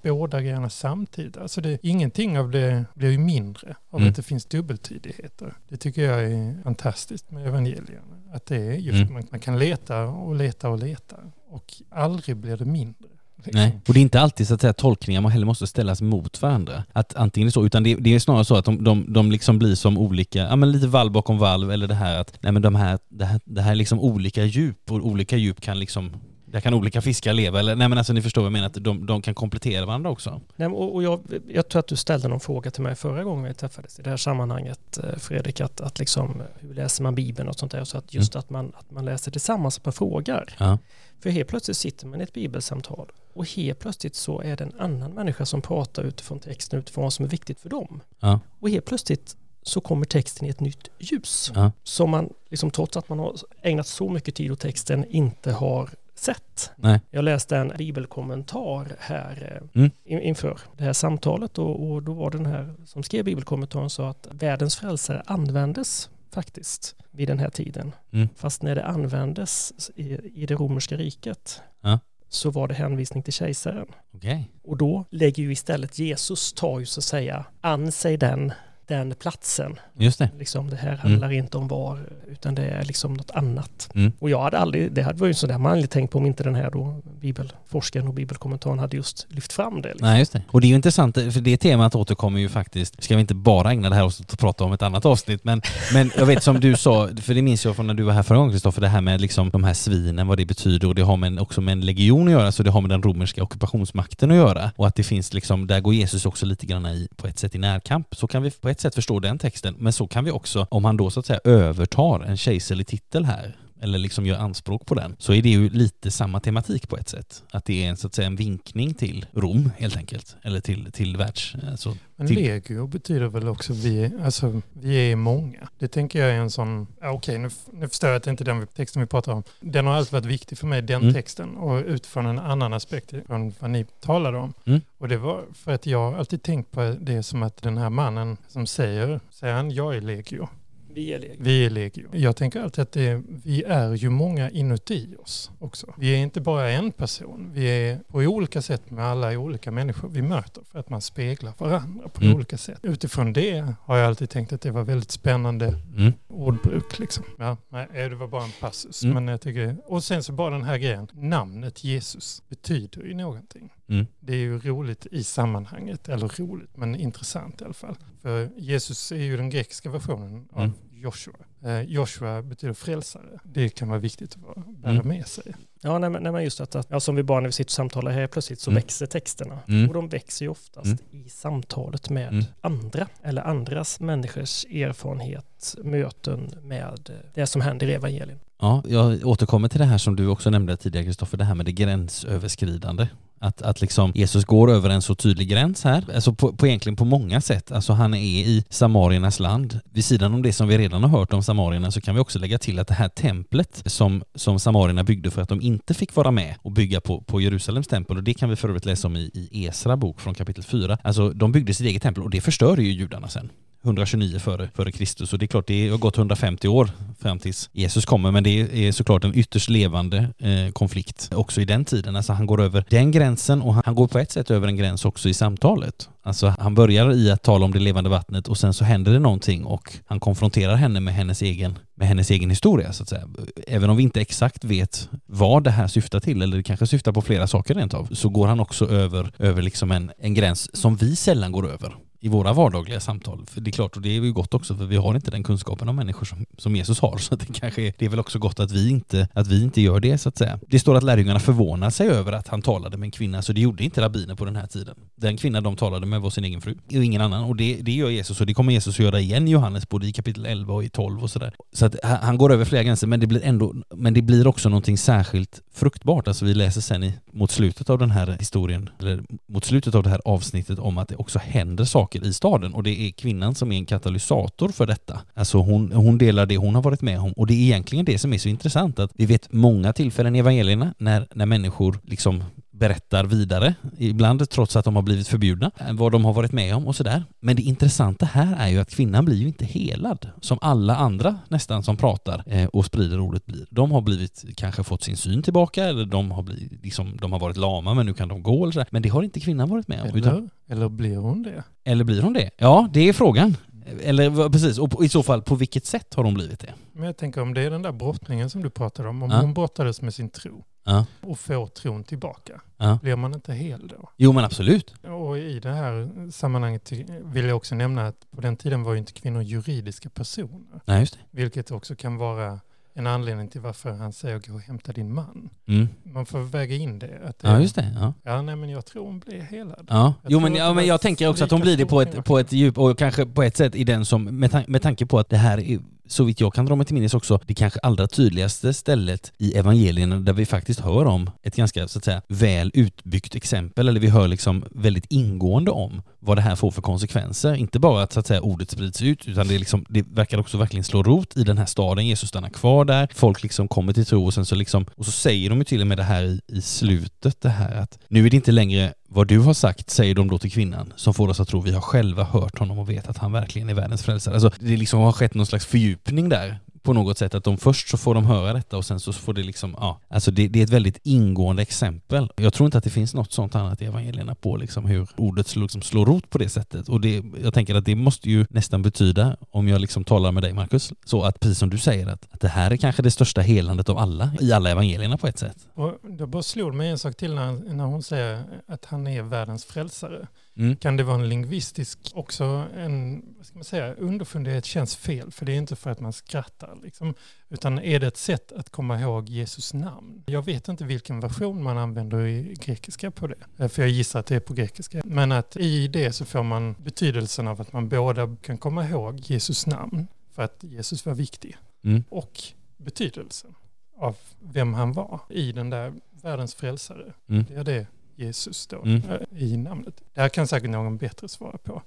båda grejerna samtidigt. Alltså det, ingenting av det blir ju mindre av mm. att det finns dubbeltydigheter. Det tycker jag är fantastiskt med evangelierna. Att det är just, mm. man, man kan leta och leta och leta och aldrig blir det mindre. Liksom. Nej, och det är inte alltid så att säga, tolkningar man heller måste ställas mot varandra. Att antingen så, utan det, det är snarare så att de, de, de liksom blir som olika, ja men lite valv bakom valv eller det här att, nej men de här, det här, det här är liksom olika djup och olika djup kan liksom där kan olika fiskar leva, eller nej men alltså ni förstår vad jag menar, att de, de kan komplettera varandra också. Nej, och, och jag, jag tror att du ställde någon fråga till mig förra gången vi träffades i det här sammanhanget, eh, Fredrik, att, att liksom, hur läser man Bibeln och sånt där, så att just mm. att, man, att man läser tillsammans på frågar. Ja. För helt plötsligt sitter man i ett bibelsamtal och helt plötsligt så är det en annan människa som pratar utifrån texten, utifrån vad som är viktigt för dem. Ja. Och helt plötsligt så kommer texten i ett nytt ljus. Ja. Som man, liksom, trots att man har ägnat så mycket tid åt texten, inte har sett. Nej. Jag läste en bibelkommentar här eh, mm. inför det här samtalet och, och, då var den här som skrev bibelkommentaren sa att världens frälsare användes faktiskt vid den här tiden. Mm. Fast när det användes i, i det romerska riket ja. så var det hänvisning till kejsaren. Okay. Och då lägger ju istället Jesus, tar ju så att säga an sig den den platsen. Just det. Liksom, det här mm. handlar mm. inte om var, utan det är liksom något annat. Mm. Och jag hade aldrig, det hade varit sådär, man aldrig tänkt på om inte den här då bibelforskaren och bibelkommentaren hade just lyft fram det. Liksom. Nej, just det. Och det är ju intressant, för det temat återkommer ju faktiskt, ska vi inte bara ägna det här åt att prata om ett annat avsnitt, men, men jag vet som du sa, för det minns jag från när du var här förra gången Kristoffer, det här med liksom de här svinen, vad det betyder och det har med, också med en legion att göra, så det har med den romerska ockupationsmakten att göra. Och att det finns liksom, där går Jesus också lite grann i, på ett sätt i närkamp. Så kan vi på ett ett sätt förstå den texten, men så kan vi också, om han då så att säga övertar en kejserlig titel här, eller liksom gör anspråk på den, så är det ju lite samma tematik på ett sätt. Att det är en, så att säga, en vinkning till Rom helt enkelt, eller till, till världs... Alltså, Men till, legio betyder väl också vi, alltså, vi är många. Det tänker jag är en sån, ja, okej nu, nu förstår jag att det inte är den texten vi pratar om. Den har alltid varit viktig för mig, den Mm. texten, och utifrån en annan aspekt från vad ni talade om. Mm. Och det var för att jag alltid tänkt på det som att den här mannen som säger, säger han, jag är legio. Vi är legio. Vi är legio. Jag tänker alltid att det, vi är ju många inuti oss också. Vi är inte bara en person. Vi är på olika sätt med alla olika människor vi möter för att man speglar varandra på Mm. olika sätt. Utifrån det har jag alltid tänkt att det var väldigt spännande mm, ordbruk. Liksom. Ja, nej, det var bara en passus. Mm. Men jag tycker, och sen så bara den här grejen. Namnet Jesus betyder ju någonting. Mm, Det är ju roligt i sammanhanget, eller roligt, men intressant i alla fall. För Jesus är ju den grekiska versionen av Mm. Joshua. Eh, Joshua betyder frälsare. Det kan vara viktigt att bära Mm. med sig. Ja, nej, men, nej, men just att, att ja, som vi bara när vi sitter och samtalar här plötsligt så Mm. växer texterna. Mm. Och de växer ju oftast Mm. i samtalet med Mm. andra eller andras människors erfarenhet, möten med eh, det som händer i evangelien. Ja, jag återkommer till det här som du också nämnde tidigare Kristoffer, det här med det gränsöverskridande. Att, att liksom Jesus går över en så tydlig gräns här, alltså på, på egentligen på många sätt. Alltså han är i Samariernas land. Vid sidan om det som vi redan har hört om Samarierna så kan vi också lägga till att det här templet som, som Samarierna byggde för att de inte fick vara med och bygga på, på Jerusalems tempel, och det kan vi för övrigt läsa om i, i Esra bok från kapitel 4. Alltså de byggde sitt eget tempel och det förstörde ju judarna sen. 129 före, före Kristus och det är klart det har gått 150 år fram tills Jesus kommer men det är såklart en ytterst levande eh, konflikt också i den tiden. Alltså han går över den gränsen och han, han går på ett sätt över en gräns också i samtalet. Alltså han börjar i att tala om det levande vattnet och sen så händer det någonting och han konfronterar henne med hennes egen, med hennes egen historia så att säga. Även om vi inte exakt vet vad det här syftar till eller det kanske syftar på flera saker rent av så går han också över, över liksom en, en gräns som vi sällan går över i våra vardagliga samtal. För det är klart, och det är ju gott också för vi har inte den kunskapen om människor som, som Jesus har. Så det kanske är, det är väl också gott att vi, inte, att vi inte gör det så att säga. Det står att lärjungarna förvånar sig över att han talade med en kvinna, så det gjorde inte rabbiner på den här tiden. Den kvinna de talade med var sin egen fru och ingen annan. Och det, det gör Jesus och det kommer Jesus att göra igen i Johannes, både i kapitel 11 och i 12 och sådär. Så att han han går över flera gränser, men det blir ändå, men det blir också någonting särskilt fruktbart. Alltså vi läser sen i, mot slutet av den här historien, eller mot slutet av det här avsnittet om att det också händer saker i staden och det är kvinnan som är en katalysator för detta. Alltså hon, hon delar det hon har varit med om och det är egentligen det som är så intressant att vi vet många tillfällen i evangelierna när, när människor liksom berättar vidare, ibland trots att de har blivit förbjudna, vad de har varit med om och sådär. Men det intressanta här är ju att kvinnan blir ju inte helad, som alla andra nästan som pratar eh, och sprider ordet blir. De har blivit, kanske fått sin syn tillbaka, eller de har, blivit, liksom, de har varit lama men nu kan de gå eller sådär. Men det har inte kvinnan varit med om. Utan, Eller, eller blir hon det? eller blir hon det? Ja, det är frågan. Eller precis, och i så fall på vilket sätt har hon blivit det? Men jag tänker om det är den där brottningen som du pratade om, om Ja. hon brottades med sin tro Ja, och får tron tillbaka, ja. blir man inte hel då? Jo men absolut. Och i det här sammanhanget vill jag också nämna att på den tiden var ju inte kvinnor juridiska personer, Nej, just det. vilket också kan vara en anledning till varför han säger gå och hämta din man. Mm. Man får väga in det. Att det Ja, just det. Ja. Ja, nej, men jag tror hon blir helad. Ja, Jag jo men, ja, men jag tänker också att hon blir det på ett, på ett djup och kanske på ett sätt i den som, med, tan- med tanke på att det här är, så vitt jag kan dra mig till minnes också, det kanske allra tydligaste stället i evangelierna där vi faktiskt hör om ett ganska så att säga väl utbyggt exempel, eller vi hör liksom väldigt ingående om vad det här får för konsekvenser. Inte bara att så att säga ordet sprids ut, utan det, liksom, det verkar också verkligen slå rot i den här staden. Jesus stannar kvar där, folk liksom kommer till tro och sen så liksom, och så säger de ju till och med det här i, i slutet, det här att nu är det inte längre vad du har sagt, säger de då till kvinnan, som får oss att tro vi har själva hört honom och vet att han verkligen är världens frälsare. Alltså det liksom har skett någon slags fördjupning där på något sätt, att de först så får de höra detta och sen så får det liksom, ja, alltså det, det är ett väldigt ingående exempel. Jag tror inte att det finns något sånt annat i evangelierna på liksom hur ordet slår, liksom slår rot på det sättet. Och det, jag tänker att det måste ju nästan betyda, om jag liksom talar med dig Marcus, så att precis som du säger att, att det här är kanske det största helandet av alla, i alla evangelierna på ett sätt. Och det bara slog mig en sak till när, när hon säger att han är världens frälsare. Mm. kan det vara en lingvistisk, också en, vad ska man säga, underfundighet känns fel, för det är inte för att man skrattar, liksom, utan är det ett sätt att komma ihåg Jesus namn? Jag vet inte vilken version man använder i grekiska på det, eh, för jag gissar att det är på grekiska, men att i det så får man betydelsen av att man båda kan komma ihåg Jesus namn, för att Jesus var viktig, Mm. och betydelsen av vem han var i den där världens frälsare. Mm. Det är det Jesus då Mm. eh, i namnet. Det här kan säkert någon bättre svara på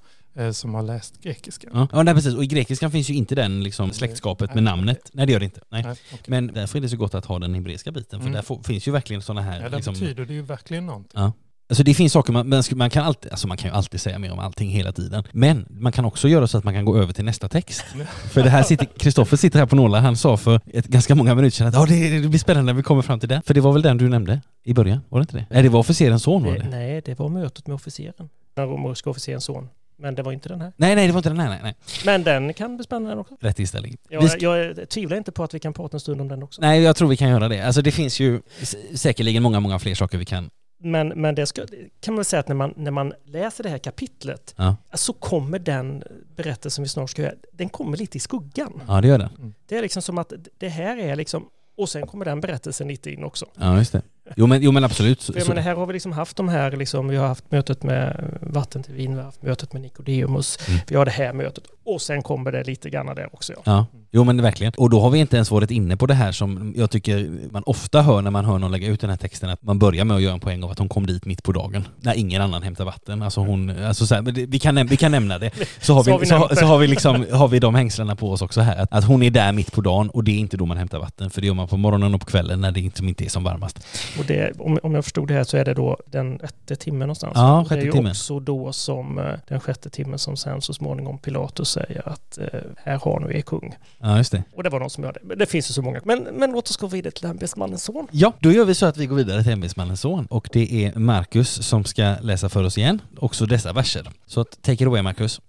som har läst grekiska. Ja, ja nej, precis. Och i grekiskan finns ju inte den liksom, släktskapet med namnet. Nej, det gör det inte. Nej. Nej, okej. Men därför är det så gott att ha den hebreiska biten, för Mm. där får, finns ju verkligen sådana här... ja, det liksom, betyder det ju verkligen någonting. Ja. Alltså det finns saker man, man, man kan alltid, alltså man kan ju alltid säga mer om allting hela tiden. Men man kan också göra så att man kan gå över till nästa text. För det här sitter, Kristoffer sitter här på nålar, han sa för ett, ganska många minuter sedan att ja, det, det blir spännande när vi kommer fram till det. För det var väl den du nämnde i början, var det inte det? Nej, det var officerens son var Det, det? nej, det var mötet med officeren. Den romerska officerens son. Men det var inte den här. Nej, nej, det var inte den, nej, nej, nej. Men den kan bli spännande också. Rätt inställning. Jag, ska- jag tvivlar inte på att vi kan prata en stund om den också. Nej, jag tror vi kan göra det. Alltså det finns ju säkerligen många, många fler saker vi kan... Men, men det ska, kan man väl säga att när man, när man läser det här kapitlet Ja, så kommer den berättelsen vi snart ska göra, den kommer lite i skuggan. ja det gör den. Det är liksom som att det här är liksom, och sen kommer den berättelsen lite in också. Ja, just det. Jo men, jo, men absolut. För menar, här har vi liksom haft de här, liksom, vi har haft mötet med vatten till vin, vi har haft mötet med Nikodemus, Mm. vi har det här mötet och sen kommer det lite grann där också. Ja. Ja, jo men verkligen. Och då har vi inte ens varit inne på det här som jag tycker man ofta hör när man hör någon lägga ut den här texten, att man börjar med att göra en poäng av att hon kom dit mitt på dagen, när ingen annan hämtar vatten. Alltså hon, alltså så här, vi, kan, vi kan nämna det. Så har Så har vi, vi så, så har vi liksom, har vi de hängslena på oss också här, att, att hon är där mitt på dagen och det är inte då man hämtar vatten, för det gör man på morgonen och på kvällen när det inte, inte är som varmast. Och det, om, om jag förstod det här så är det då den sjätte timmen någonstans. Ja, Och det är sjätte ju timmen. också då som eh, den sjätte timmen som sen så småningom Pilatus säger att eh, här har nu er kung. Ja, just det. Och det var någon som gör det. Men det finns ju så många. Men, men låt oss gå vidare till ämbetsmannens son. Ja, då gör vi så att vi går vidare till ämbetsmannens son och det är Markus som ska läsa för oss igen, också dessa verser. Så att, take it away Markus.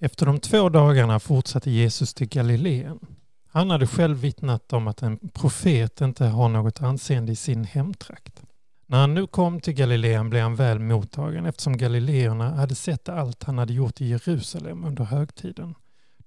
Efter de två dagarna fortsatte Jesus till Galileen. Han hade själv vittnat om att en profet inte har något anseende i sin hemtrakt. När han nu kom till Galileen blev han väl mottagen eftersom galileerna hade sett allt han hade gjort i Jerusalem under högtiden.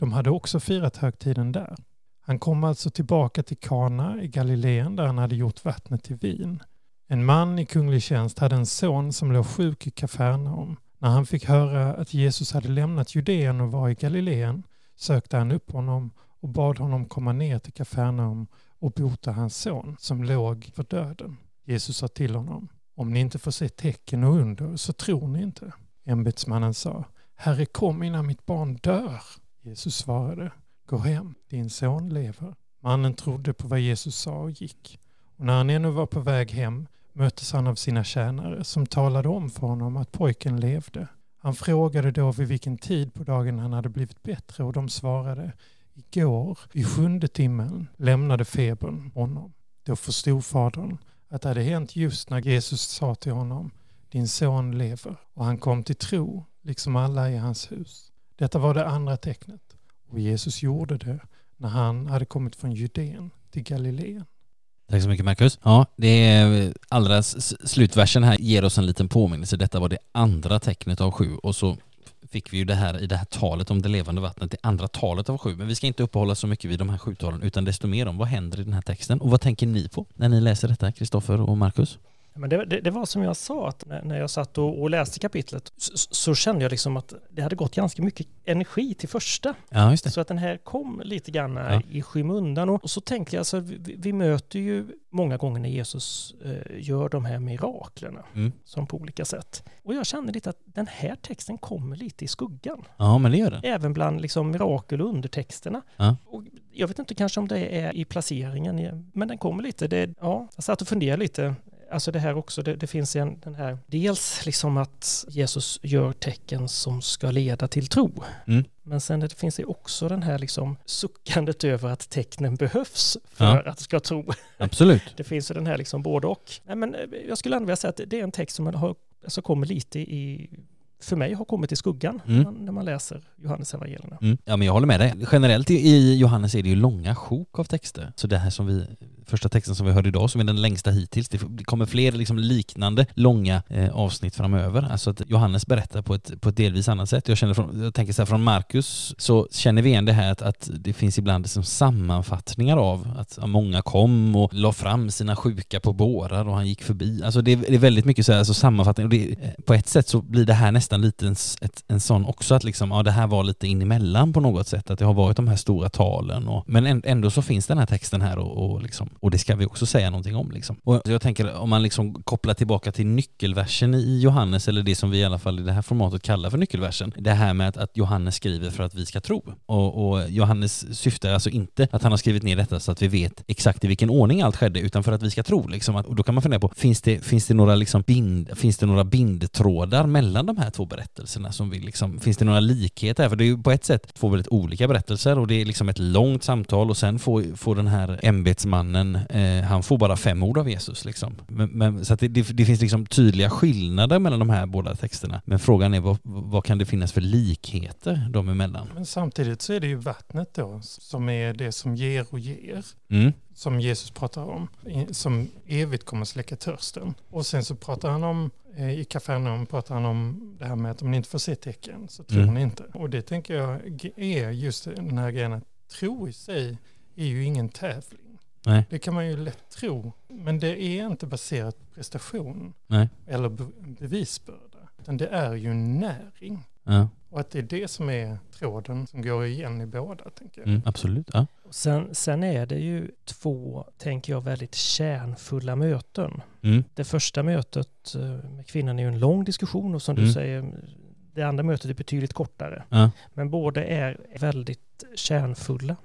De hade också firat högtiden där. Han kom alltså tillbaka till Kana i Galileen där han hade gjort vattnet till vin. En man i kunglig tjänst hade en son som låg sjuk i Kafarnaum. När han fick höra att Jesus hade lämnat Judeen och var i Galileen sökte han upp honom och bad honom komma ner till Kafarnaum och bota hans son som låg för döden. Jesus sa till honom, om ni inte får se tecken och under så tror ni inte. Ämbetsmannen sa, Herre kom innan mitt barn dör. Jesus svarade, gå hem, din son lever. Mannen trodde på vad Jesus sa och gick. Och när han ännu var på väg hem möttes han av sina tjänare som talade om för honom att pojken levde. Han frågade då vid vilken tid på dagen han hade blivit bättre och de svarade Igår, vid sjunde timmen, lämnade febern honom. Då förstod fadern att det hade hänt just när Jesus sa till honom Din son lever. Och han kom till tro, liksom alla i hans hus. Detta var det andra tecknet. Och Jesus gjorde det när han hade kommit från Judeen till Galileen. Tack så mycket Marcus. Ja, det är allra slutversen här ger oss en liten påminnelse. Detta var det andra tecknet av sju och så fick vi ju det här i det här talet om det levande vattnet, det andra talet av sju. Men vi ska inte uppehålla så mycket vid de här sju talen utan desto mer om vad händer i den här texten och vad tänker ni på när ni läser detta, Kristoffer och Marcus? Men det, det, det var som jag sa, att när, jag satt och, och läste kapitlet så, så kände jag liksom att det hade gått ganska mycket energi till första. Ja. Så att den här kom lite grann Ja. i skymundan. Och, och så tänkte jag, alltså, vi, vi möter ju många gånger när Jesus eh, gör de här miraklerna Mm. som på olika sätt. Och jag kände lite att den här texten kommer lite i skuggan. Ja, men det gör den. Även bland liksom mirakel och undertexterna. Ja. Och jag vet inte kanske om det är i placeringen, men den kommer lite. Det, ja, jag satt och funderade lite. Alltså det här också, det, det finns en, den här, dels liksom att Jesus gör tecken som ska leda till tro. Mm. Men sen det finns det också den här liksom suckandet över att tecknen behövs för Ja. att ska tro. Absolut. Det finns ju den här liksom både och. Nej, men eh, jag skulle ändå vilja säga att det är en text som har, alltså kommer lite i, för mig har kommit i skuggan Mm. när, man, läser Johannes evangelierna. Mm. Ja, men jag håller med dig. Generellt i- i Johannes är det ju långa sjok av texter. Så det här som vi första texten som vi hörde idag, som är den längsta hittills. Det kommer fler liksom liknande långa eh, avsnitt framöver. Alltså att Johannes berättar på ett, på ett delvis annat sätt. Jag, känner från, jag tänker så här, från Markus så känner vi igen det här att, att det finns ibland liksom sammanfattningar av att många kom och la fram sina sjuka på bårar och han gick förbi. Alltså det, är, det är väldigt mycket så här, alltså sammanfattning och det, eh, på ett sätt så blir det här nästan lite en, ett, en sån också att liksom, ja det här var lite in emellan på något sätt, att det har varit de här stora talen och, men ändå så finns den här texten här och, och, liksom, och det ska vi också säga någonting om liksom. Och jag tänker om man liksom kopplar tillbaka till nyckelversen i Johannes eller det som vi i alla fall i det här formatet kallar för nyckelversen. Det här med att, att Johannes skriver för att vi ska tro. Och, och Johannes syftar alltså inte att han har skrivit ner detta så att vi vet exakt i vilken ordning allt skedde utan för att vi ska tro. Liksom. Och då kan man fundera på, finns det, finns det några liksom bind, finns det några bindtrådar mellan de här två berättelserna som vi liksom, finns det några likheter? För det är ju på ett sätt två väldigt olika berättelser och det är liksom ett långt samtal och sen får, får den här ämbetsmannen, eh, han får bara fem ord av Jesus liksom. Men, men, så det, det, finns liksom tydliga skillnader mellan de här båda texterna. Men frågan är vad, vad kan det finnas för likheter dem emellan? Men samtidigt så är det ju vattnet då som är det som ger och ger. Mm. Som Jesus pratar om, som evigt kommer släcka törsten. Och sen så pratar han om eh, i Kafarnaum pratar han om det här med att om ni inte får se tecken så tror Mm. ni inte. Och det tänker jag är just den här grejen att tro i sig är ju ingen tävling. Nej. Det kan man ju lätt tro. Men det är inte baserat på prestation Nej. eller be- bevisbörda. Utan det är ju näring. Ja. Och att det är det som är tråden som går igen i båda, tänker jag. Mm, absolut. Ja. Och Sen, sen är det ju två, tänker jag, väldigt kärnfulla möten. Mm. Det första mötet eh, med kvinnan är ju en lång diskussion och som Mm. du säger, det andra mötet är betydligt kortare. Ja. Men båda är väldigt kärnfulla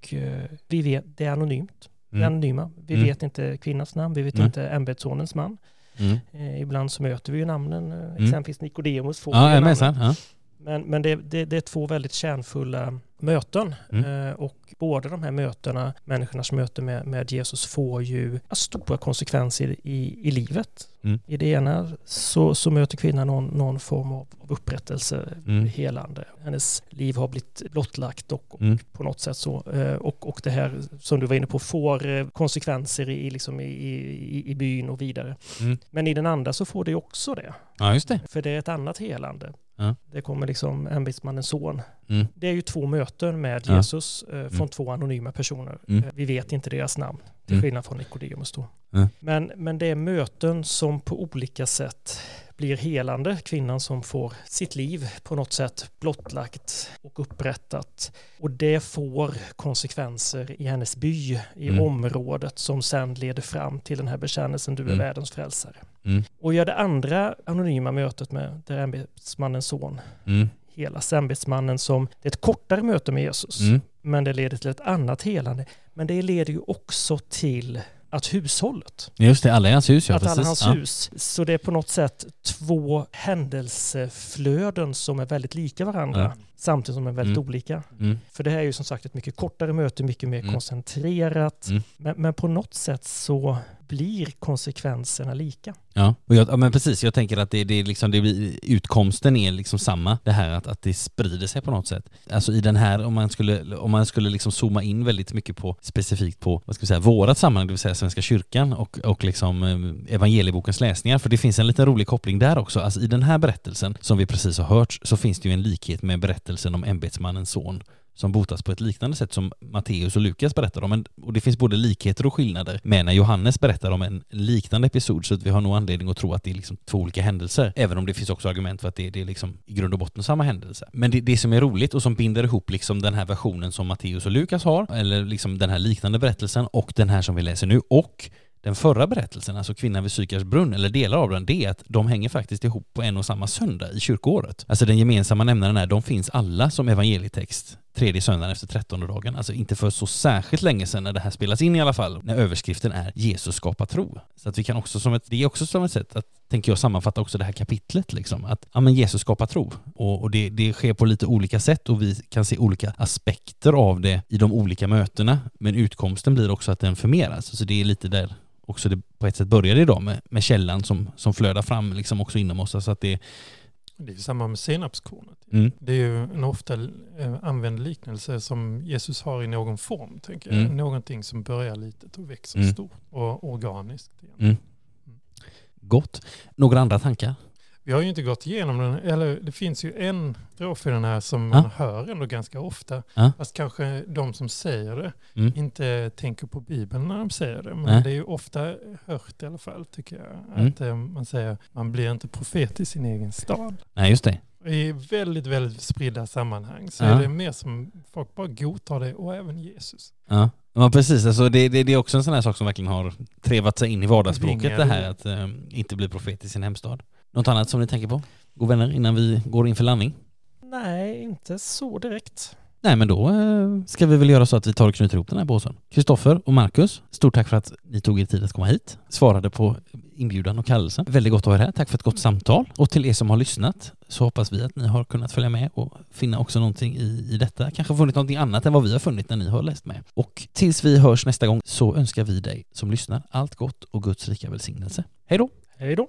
och eh, vi vet, det är anonymt. Mm. anonyma. Vi Mm. vet inte kvinnans namn, vi vet Nej. inte ämbetssonens man. Mm. Eh, ibland så möter vi ju namnen, eh, exempelvis Nikodemus får Ja, sen. Ja. Men, men det, det, det är två väldigt kärnfulla möten. Mm. Eh, och båda de här mötena, människornas möte med, med Jesus, får ju stora konsekvenser i, i livet. Mm. I det ena så, så möter kvinnan någon, någon form av upprättelse, Mm. helande. Hennes liv har blivit blottlagt och, och Mm. på något sätt så. Eh, och, och det här som du var inne på får eh, konsekvenser i, liksom i, i, i byn och vidare. Mm. Men i den andra så får det också det. ja, just det. För det är ett annat helande. Ja. Det kommer liksom ämbetsmannens son. Mm. Det är ju två möten med. Jesus eh, från Mm. två anonyma personer. Mm. Eh, vi vet inte deras namn, till Mm. skillnad från Nikodemus då. Ja. Men, men det är möten som på olika sätt blir helande. Kvinnan som får sitt liv på något sätt blottlagt och upprättat. Och det får konsekvenser i hennes by, i Mm. området som sen leder fram till den här bekännelsen du är Mm. världens frälsare. Mm. Och gör det andra anonyma mötet med där ämbetsmannens son Mm. hela ämbetsmannen som, det är ett kortare möte med Jesus, Mm. Men det leder till ett annat helande. Men det leder ju också till att hushållet, Just det, alla hans hus ja, att alla hans ja. hus, så det är på något sätt två händelseflöden som är väldigt lika varandra, Ja. Samtidigt som de är väldigt Mm. olika. Mm. För det här är ju som sagt ett mycket kortare möte, mycket mer Mm. koncentrerat, Mm. men, men på något sätt så blir konsekvenserna lika. Ja, och jag, ja, men precis. Jag tänker att det, det, liksom, det blir, utkomsten är liksom samma. Det här att, att det sprider sig på något sätt. Alltså i den här, om man skulle, om man skulle liksom zooma in väldigt mycket på specifikt på, vad ska vi säga, vårat sammanhang, det vill säga Svenska kyrkan och, och liksom eh, evangeliebokens läsningar. För det finns en liten rolig koppling där också. Alltså i den här berättelsen som vi precis har hört så finns det ju en likhet med berättelsen om ämbetsmannens son som botas på ett liknande sätt som Matteus och Lukas berättar om. Och det finns både likheter och skillnader med när Johannes berättar om en liknande episod så att vi har nog anledning att tro att det är liksom två olika händelser. Även om det finns också argument för att det, det är liksom i grund och botten samma händelse. Men det, det som är roligt och som binder ihop liksom den här versionen som Matteus och Lukas har, eller liksom den här liknande berättelsen och den här som vi läser nu och den förra berättelsen, alltså kvinnan vid Sykars brunn, eller delar av den, det är att de hänger faktiskt ihop på en och samma söndag i kyrkoåret. Alltså den gemensamma nämnaren är, de finns alla som evangelietext tredje söndagen efter trettonde dagen. Alltså inte för så särskilt länge sedan när det här spelas in i alla fall, när överskriften är Jesus skapar tro. Så att vi kan också som ett, det är också som ett sätt att, tänker jag, sammanfatta också det här kapitlet liksom. Att, ja men Jesus skapar tro. Och, och det, det sker på lite olika sätt och vi kan se olika aspekter av det i de olika mötena. Men utkomsten blir också att den förmeras. Så det är lite där också det på ett sätt började idag med, med källan som, som flödar fram liksom också inom oss. Alltså att det, det är samma med senapskornet. Mm. Det är ju en ofta eh, använd liknelse som Jesus har i någon form, tänker jag. Mm. Någonting som börjar litet och växer Mm. stort och organiskt. igen. Mm. Gott. Några andra tankar? Vi har ju inte gått igenom den, eller det finns ju en strof i den här som man Ja. hör ändå ganska ofta. Ja. Fast kanske de som säger det Mm. inte tänker på Bibeln när de säger det. Men Nej. det är ju ofta hört i alla fall tycker jag. Mm. Att eh, man säger man blir inte profet i sin egen stad. Nej, just det. I väldigt, väldigt spridda sammanhang så Ja. är det mer som folk bara godtar det och även Jesus. Ja, ja precis. Alltså det, det, det är också en sån här sak som verkligen har trevat sig in i vardagsspråket Vingar det här att eh, inte bli profet i sin hemstad. Något annat som ni tänker på? God vänner, innan vi går in för landning? Nej, inte så direkt. Nej men då eh, ska vi väl göra så att vi tar och knyter ihop den här båsen. Kristoffer och Marcus, stort tack för att ni tog er tid att komma hit. Svarade på inbjudan och kallelsen. Väldigt gott att ha er här. Tack för ett gott samtal. Och till er som har lyssnat så hoppas vi att ni har kunnat följa med och finna också någonting i, i detta. Kanske funnit någonting annat än vad vi har funnit när ni har läst med. Och tills vi hörs nästa gång så önskar vi dig som lyssnar allt gott och Guds rika välsignelse. Hej då! Hej då!